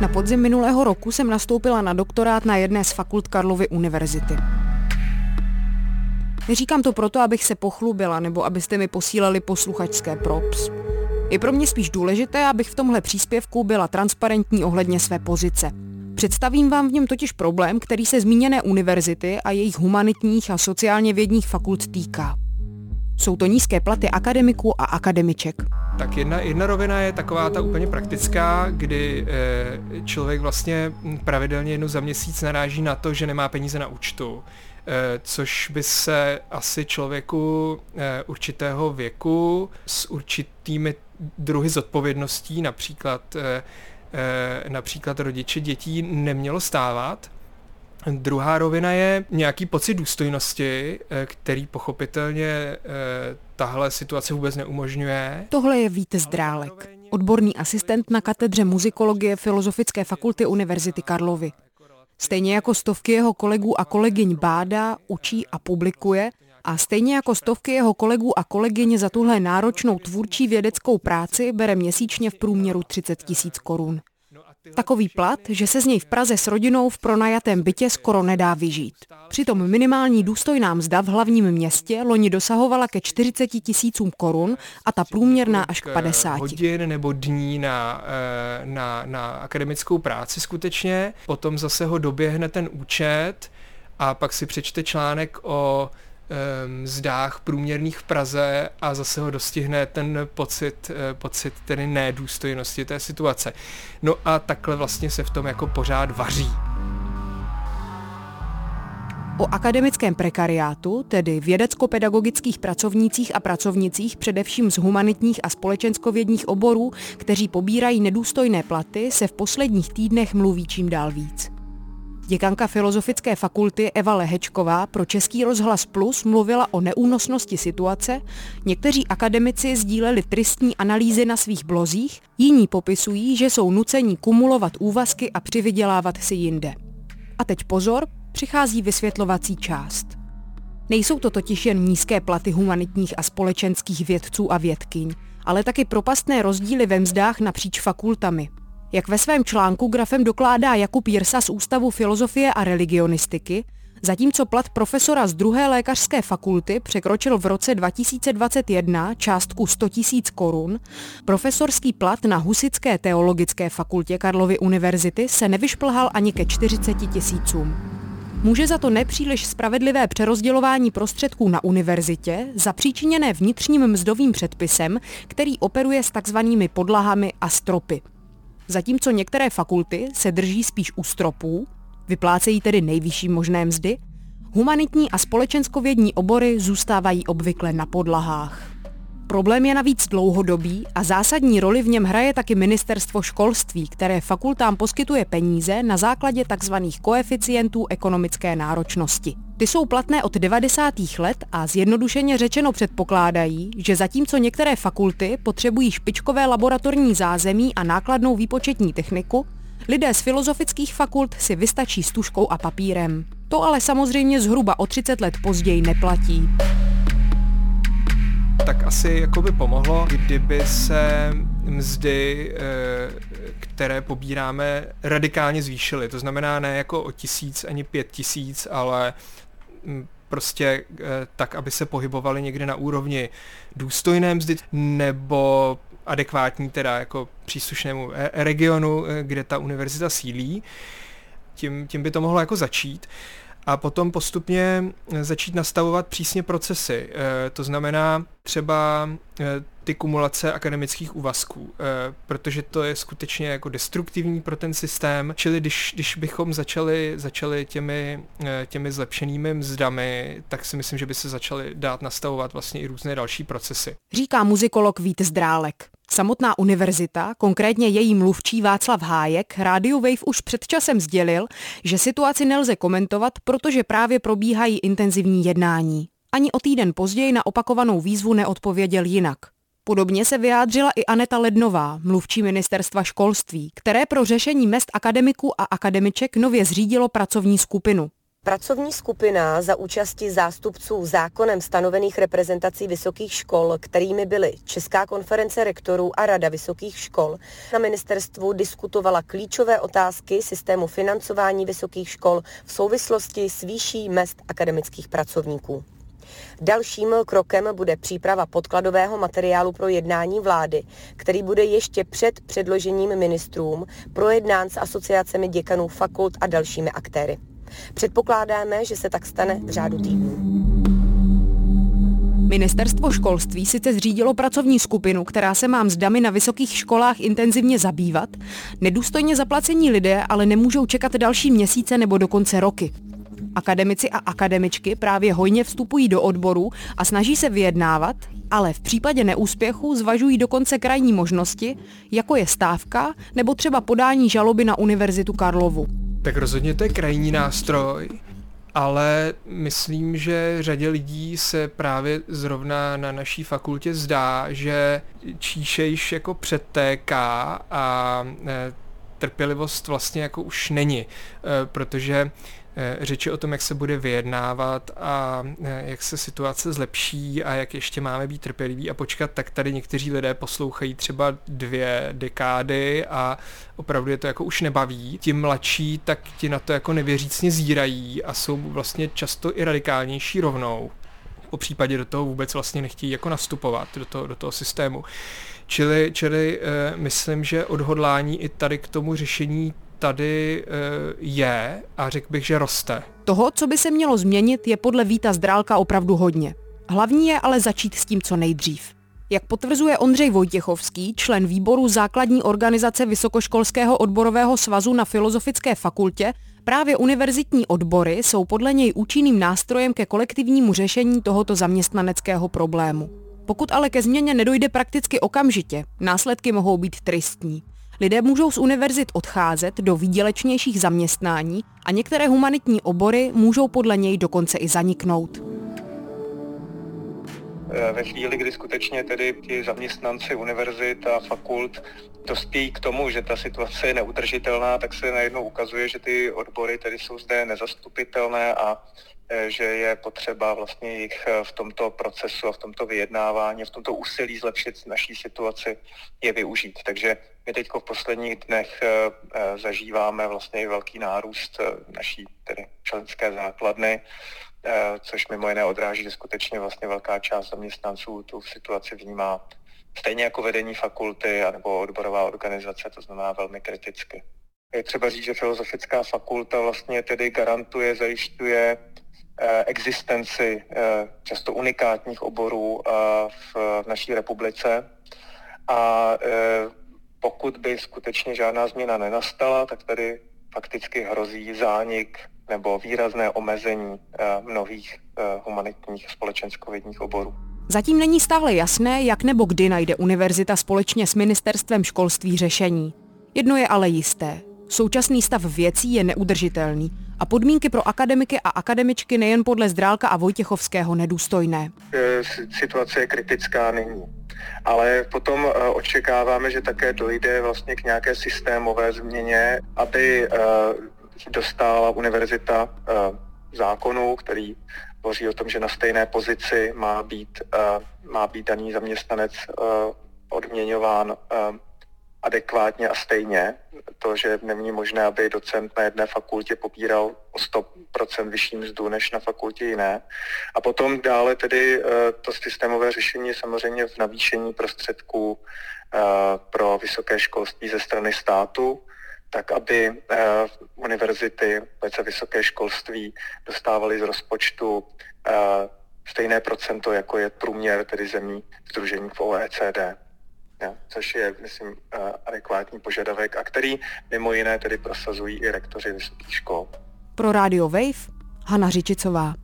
Na podzim minulého roku jsem nastoupila na doktorát na jedné z fakult Karlovy univerzity. Neříkám to proto, abych se pochlubila nebo abyste mi posílali posluchačské props. Je pro mě spíš důležité, abych v tomhle příspěvku byla transparentní ohledně své pozice. Představím vám v něm totiž problém, který se zmíněné univerzity a jejich humanitních a sociálně vědních fakult týká. Jsou to nízké platy akademiků a akademiček. Tak jedna, jedna rovina je taková ta úplně praktická, kdy e, člověk vlastně pravidelně jednou za měsíc naráží na to, že nemá peníze na účtu. E, což by se asi člověku e, určitého věku s určitými druhy zodpovědností, například, například rodiče dětí, nemělo stávat. Druhá rovina je nějaký pocit důstojnosti, eh, který pochopitelně eh, tahle situace vůbec neumožňuje. Tohle je Vít Zdrálek, odborný asistent na katedře muzikologie Filozofické fakulty Univerzity Karlovy. Stejně jako stovky jeho kolegů a kolegyň bádá, učí a publikuje, a stejně jako stovky jeho kolegů a kolegyň za tuhle náročnou tvůrčí vědeckou práci bere měsíčně v průměru 30 tisíc korun. Takový plat, že se z něj v Praze s rodinou v pronajatém bytě skoro nedá vyžít. Přitom minimální důstojná mzda v hlavním městě loni dosahovala ke 40 tisícům korun a ta průměrná až k 50. Hodin nebo dní na, eh, na, na akademickou práci skutečně, potom zase ho doběhne ten účet a pak si přečte článek o mzdách průměrných v Praze a zase ho dostihne ten pocit, eh, pocit tedy nedůstojnosti té situace. No a takhle vlastně se v tom jako pořád vaří. O akademickém prekariátu, tedy vědecko-pedagogických pracovnících a pracovnicích především z humanitních a společenskovědních oborů, kteří pobírají nedůstojné platy, se v posledních týdnech mluví čím dál víc. Děkanka Filozofické fakulty Eva Lehečková pro Český rozhlas Plus mluvila o neúnosnosti situace, někteří akademici sdíleli tristní analýzy na svých blozích, jiní popisují, že jsou nuceni kumulovat úvazky a přivydělávat si jinde. A teď pozor, přichází vysvětlovací část. Nejsou to totiž jen nízké platy humanitních a společenských vědců a vědkyň, ale taky propastné rozdíly ve mzdách napříč fakultami, jak ve svém článku grafem dokládá Jakub Jirsa z Ústavu filozofie a religionistiky, zatímco plat profesora z druhé lékařské fakulty překročil v roce 2021 částku 100 000 korun, profesorský plat na Husické teologické fakultě Karlovy univerzity se nevyšplhal ani ke 40 tisícům. Může za to nepříliš spravedlivé přerozdělování prostředků na univerzitě, zapříčiněné vnitřním mzdovým předpisem, který operuje s takzvanými podlahami a stropy. Zatímco některé fakulty se drží spíš u stropů, vyplácejí tedy nejvyšší možné mzdy, humanitní a společenskovědní obory zůstávají obvykle na podlahách. Problém je navíc dlouhodobý a zásadní roli v něm hraje taky ministerstvo školství, které fakultám poskytuje peníze na základě tzv. koeficientů ekonomické náročnosti. Ty jsou platné od 90. let a zjednodušeně řečeno předpokládají, že zatímco některé fakulty potřebují špičkové laboratorní zázemí a nákladnou výpočetní techniku, lidé z filozofických fakult si vystačí s tuškou a papírem. To ale samozřejmě zhruba o 30 let později neplatí tak asi jako by pomohlo, kdyby se mzdy, eh, které pobíráme, radikálně zvýšily. To znamená ne jako o tisíc ani pět tisíc, ale mm, prostě eh, tak, aby se pohybovaly někde na úrovni důstojné mzdy nebo adekvátní teda jako příslušnému eh, regionu, kde ta univerzita sílí. Tím, tím by to mohlo jako začít a potom postupně eh, začít nastavovat přísně procesy. Eh, to znamená třeba eh, ty kumulace akademických úvazků, protože to je skutečně jako destruktivní pro ten systém, čili když, když bychom začali, začali těmi, těmi zlepšenými mzdami, tak si myslím, že by se začaly dát nastavovat vlastně i různé další procesy. Říká muzikolog Vít Zdrálek. Samotná univerzita, konkrétně její mluvčí Václav Hájek, Radio Wave už před časem sdělil, že situaci nelze komentovat, protože právě probíhají intenzivní jednání. Ani o týden později na opakovanou výzvu neodpověděl jinak. Podobně se vyjádřila i Aneta Lednová, mluvčí ministerstva školství, které pro řešení mest akademiků a akademiček nově zřídilo pracovní skupinu. Pracovní skupina za účasti zástupců zákonem stanovených reprezentací vysokých škol, kterými byly Česká konference rektorů a Rada vysokých škol, na ministerstvu diskutovala klíčové otázky systému financování vysokých škol v souvislosti s výší mest akademických pracovníků. Dalším krokem bude příprava podkladového materiálu pro jednání vlády, který bude ještě před předložením ministrům projednán s asociacemi děkanů fakult a dalšími aktéry. Předpokládáme, že se tak stane v řádu týdnů. Ministerstvo školství sice zřídilo pracovní skupinu, která se má mzdami na vysokých školách intenzivně zabývat. Nedůstojně zaplacení lidé ale nemůžou čekat další měsíce nebo dokonce roky. Akademici a akademičky právě hojně vstupují do odboru a snaží se vyjednávat, ale v případě neúspěchu zvažují dokonce krajní možnosti, jako je stávka nebo třeba podání žaloby na Univerzitu Karlovu. Tak rozhodně to je krajní nástroj, ale myslím, že řadě lidí se právě zrovna na naší fakultě zdá, že číšejš jako předtéká a e, trpělivost vlastně jako už není, e, protože řeči o tom, jak se bude vyjednávat a eh, jak se situace zlepší a jak ještě máme být trpěliví a počkat, tak tady někteří lidé poslouchají třeba dvě dekády a opravdu je to jako už nebaví. Ti mladší tak ti na to jako nevěřícně zírají a jsou vlastně často i radikálnější rovnou. Po případě do toho vůbec vlastně nechtějí jako nastupovat do toho, do toho systému. Čili, čili uh, myslím, že odhodlání i tady k tomu řešení tady eh, je a řekl bych, že roste. Toho, co by se mělo změnit, je podle Víta Zdrálka opravdu hodně. Hlavní je ale začít s tím co nejdřív. Jak potvrzuje Ondřej Vojtěchovský, člen výboru základní organizace Vysokoškolského odborového svazu na Filozofické fakultě, právě univerzitní odbory jsou podle něj účinným nástrojem ke kolektivnímu řešení tohoto zaměstnaneckého problému. Pokud ale ke změně nedojde prakticky okamžitě, následky mohou být tristní. Lidé můžou z univerzit odcházet do výdělečnějších zaměstnání a některé humanitní obory můžou podle něj dokonce i zaniknout. Eh, ve chvíli, kdy skutečně tedy ti zaměstnanci univerzit a fakult dospějí k tomu, že ta situace je neudržitelná, tak se najednou ukazuje, že ty odbory tedy jsou zde nezastupitelné a Eh, že je potřeba vlastně jich eh, v tomto procesu a v tomto vyjednávání, v tomto úsilí zlepšit naší situaci je využít. Takže my teď v posledních dnech zažíváme vlastně velký nárůst naší tedy členské základny, což mimo jiné odráží, že skutečně vlastně velká část zaměstnanců tu situaci vnímá stejně jako vedení fakulty nebo odborová organizace, to znamená velmi kriticky. Je třeba říct, že Filozofická fakulta vlastně tedy garantuje, zajišťuje Eh, existenci eh, často unikátních oborů eh, v naší republice. A pokud by skutečně žádná změna nenastala, tak tady fakticky hrozí zánik nebo výrazné omezení mnohých humanitních společenskovědních oborů. Zatím není stále jasné, jak nebo kdy najde univerzita společně s ministerstvem školství řešení. Jedno je ale jisté. Současný stav věcí je neudržitelný a podmínky pro akademiky a akademičky nejen podle Zdrálka a Vojtěchovského nedůstojné. E, situace je kritická nyní. Ale potom očekáváme, že také dojde vlastně k nějaké systémové změně, aby dostala univerzita zákonu, který hovoří o tom, že na stejné pozici má být, má být daný zaměstnanec odměňován adekvátně a stejně. To, že není možné, aby docent na jedné fakultě pobíral o 100% vyšší mzdu než na fakultě jiné. A potom dále tedy eh, to systémové řešení je samozřejmě v navýšení prostředků eh, pro vysoké školství ze strany státu, tak aby eh, univerzity, vůbec vysoké školství dostávaly z rozpočtu stejné procento, jako je průměr tedy zemí združení v OECD ja, což je, myslím, eh, adekvátní požadavek a který mimo jiné tedy prosazují i rektoři vysokých škol. Pro Radio Wave Hana Řičicová.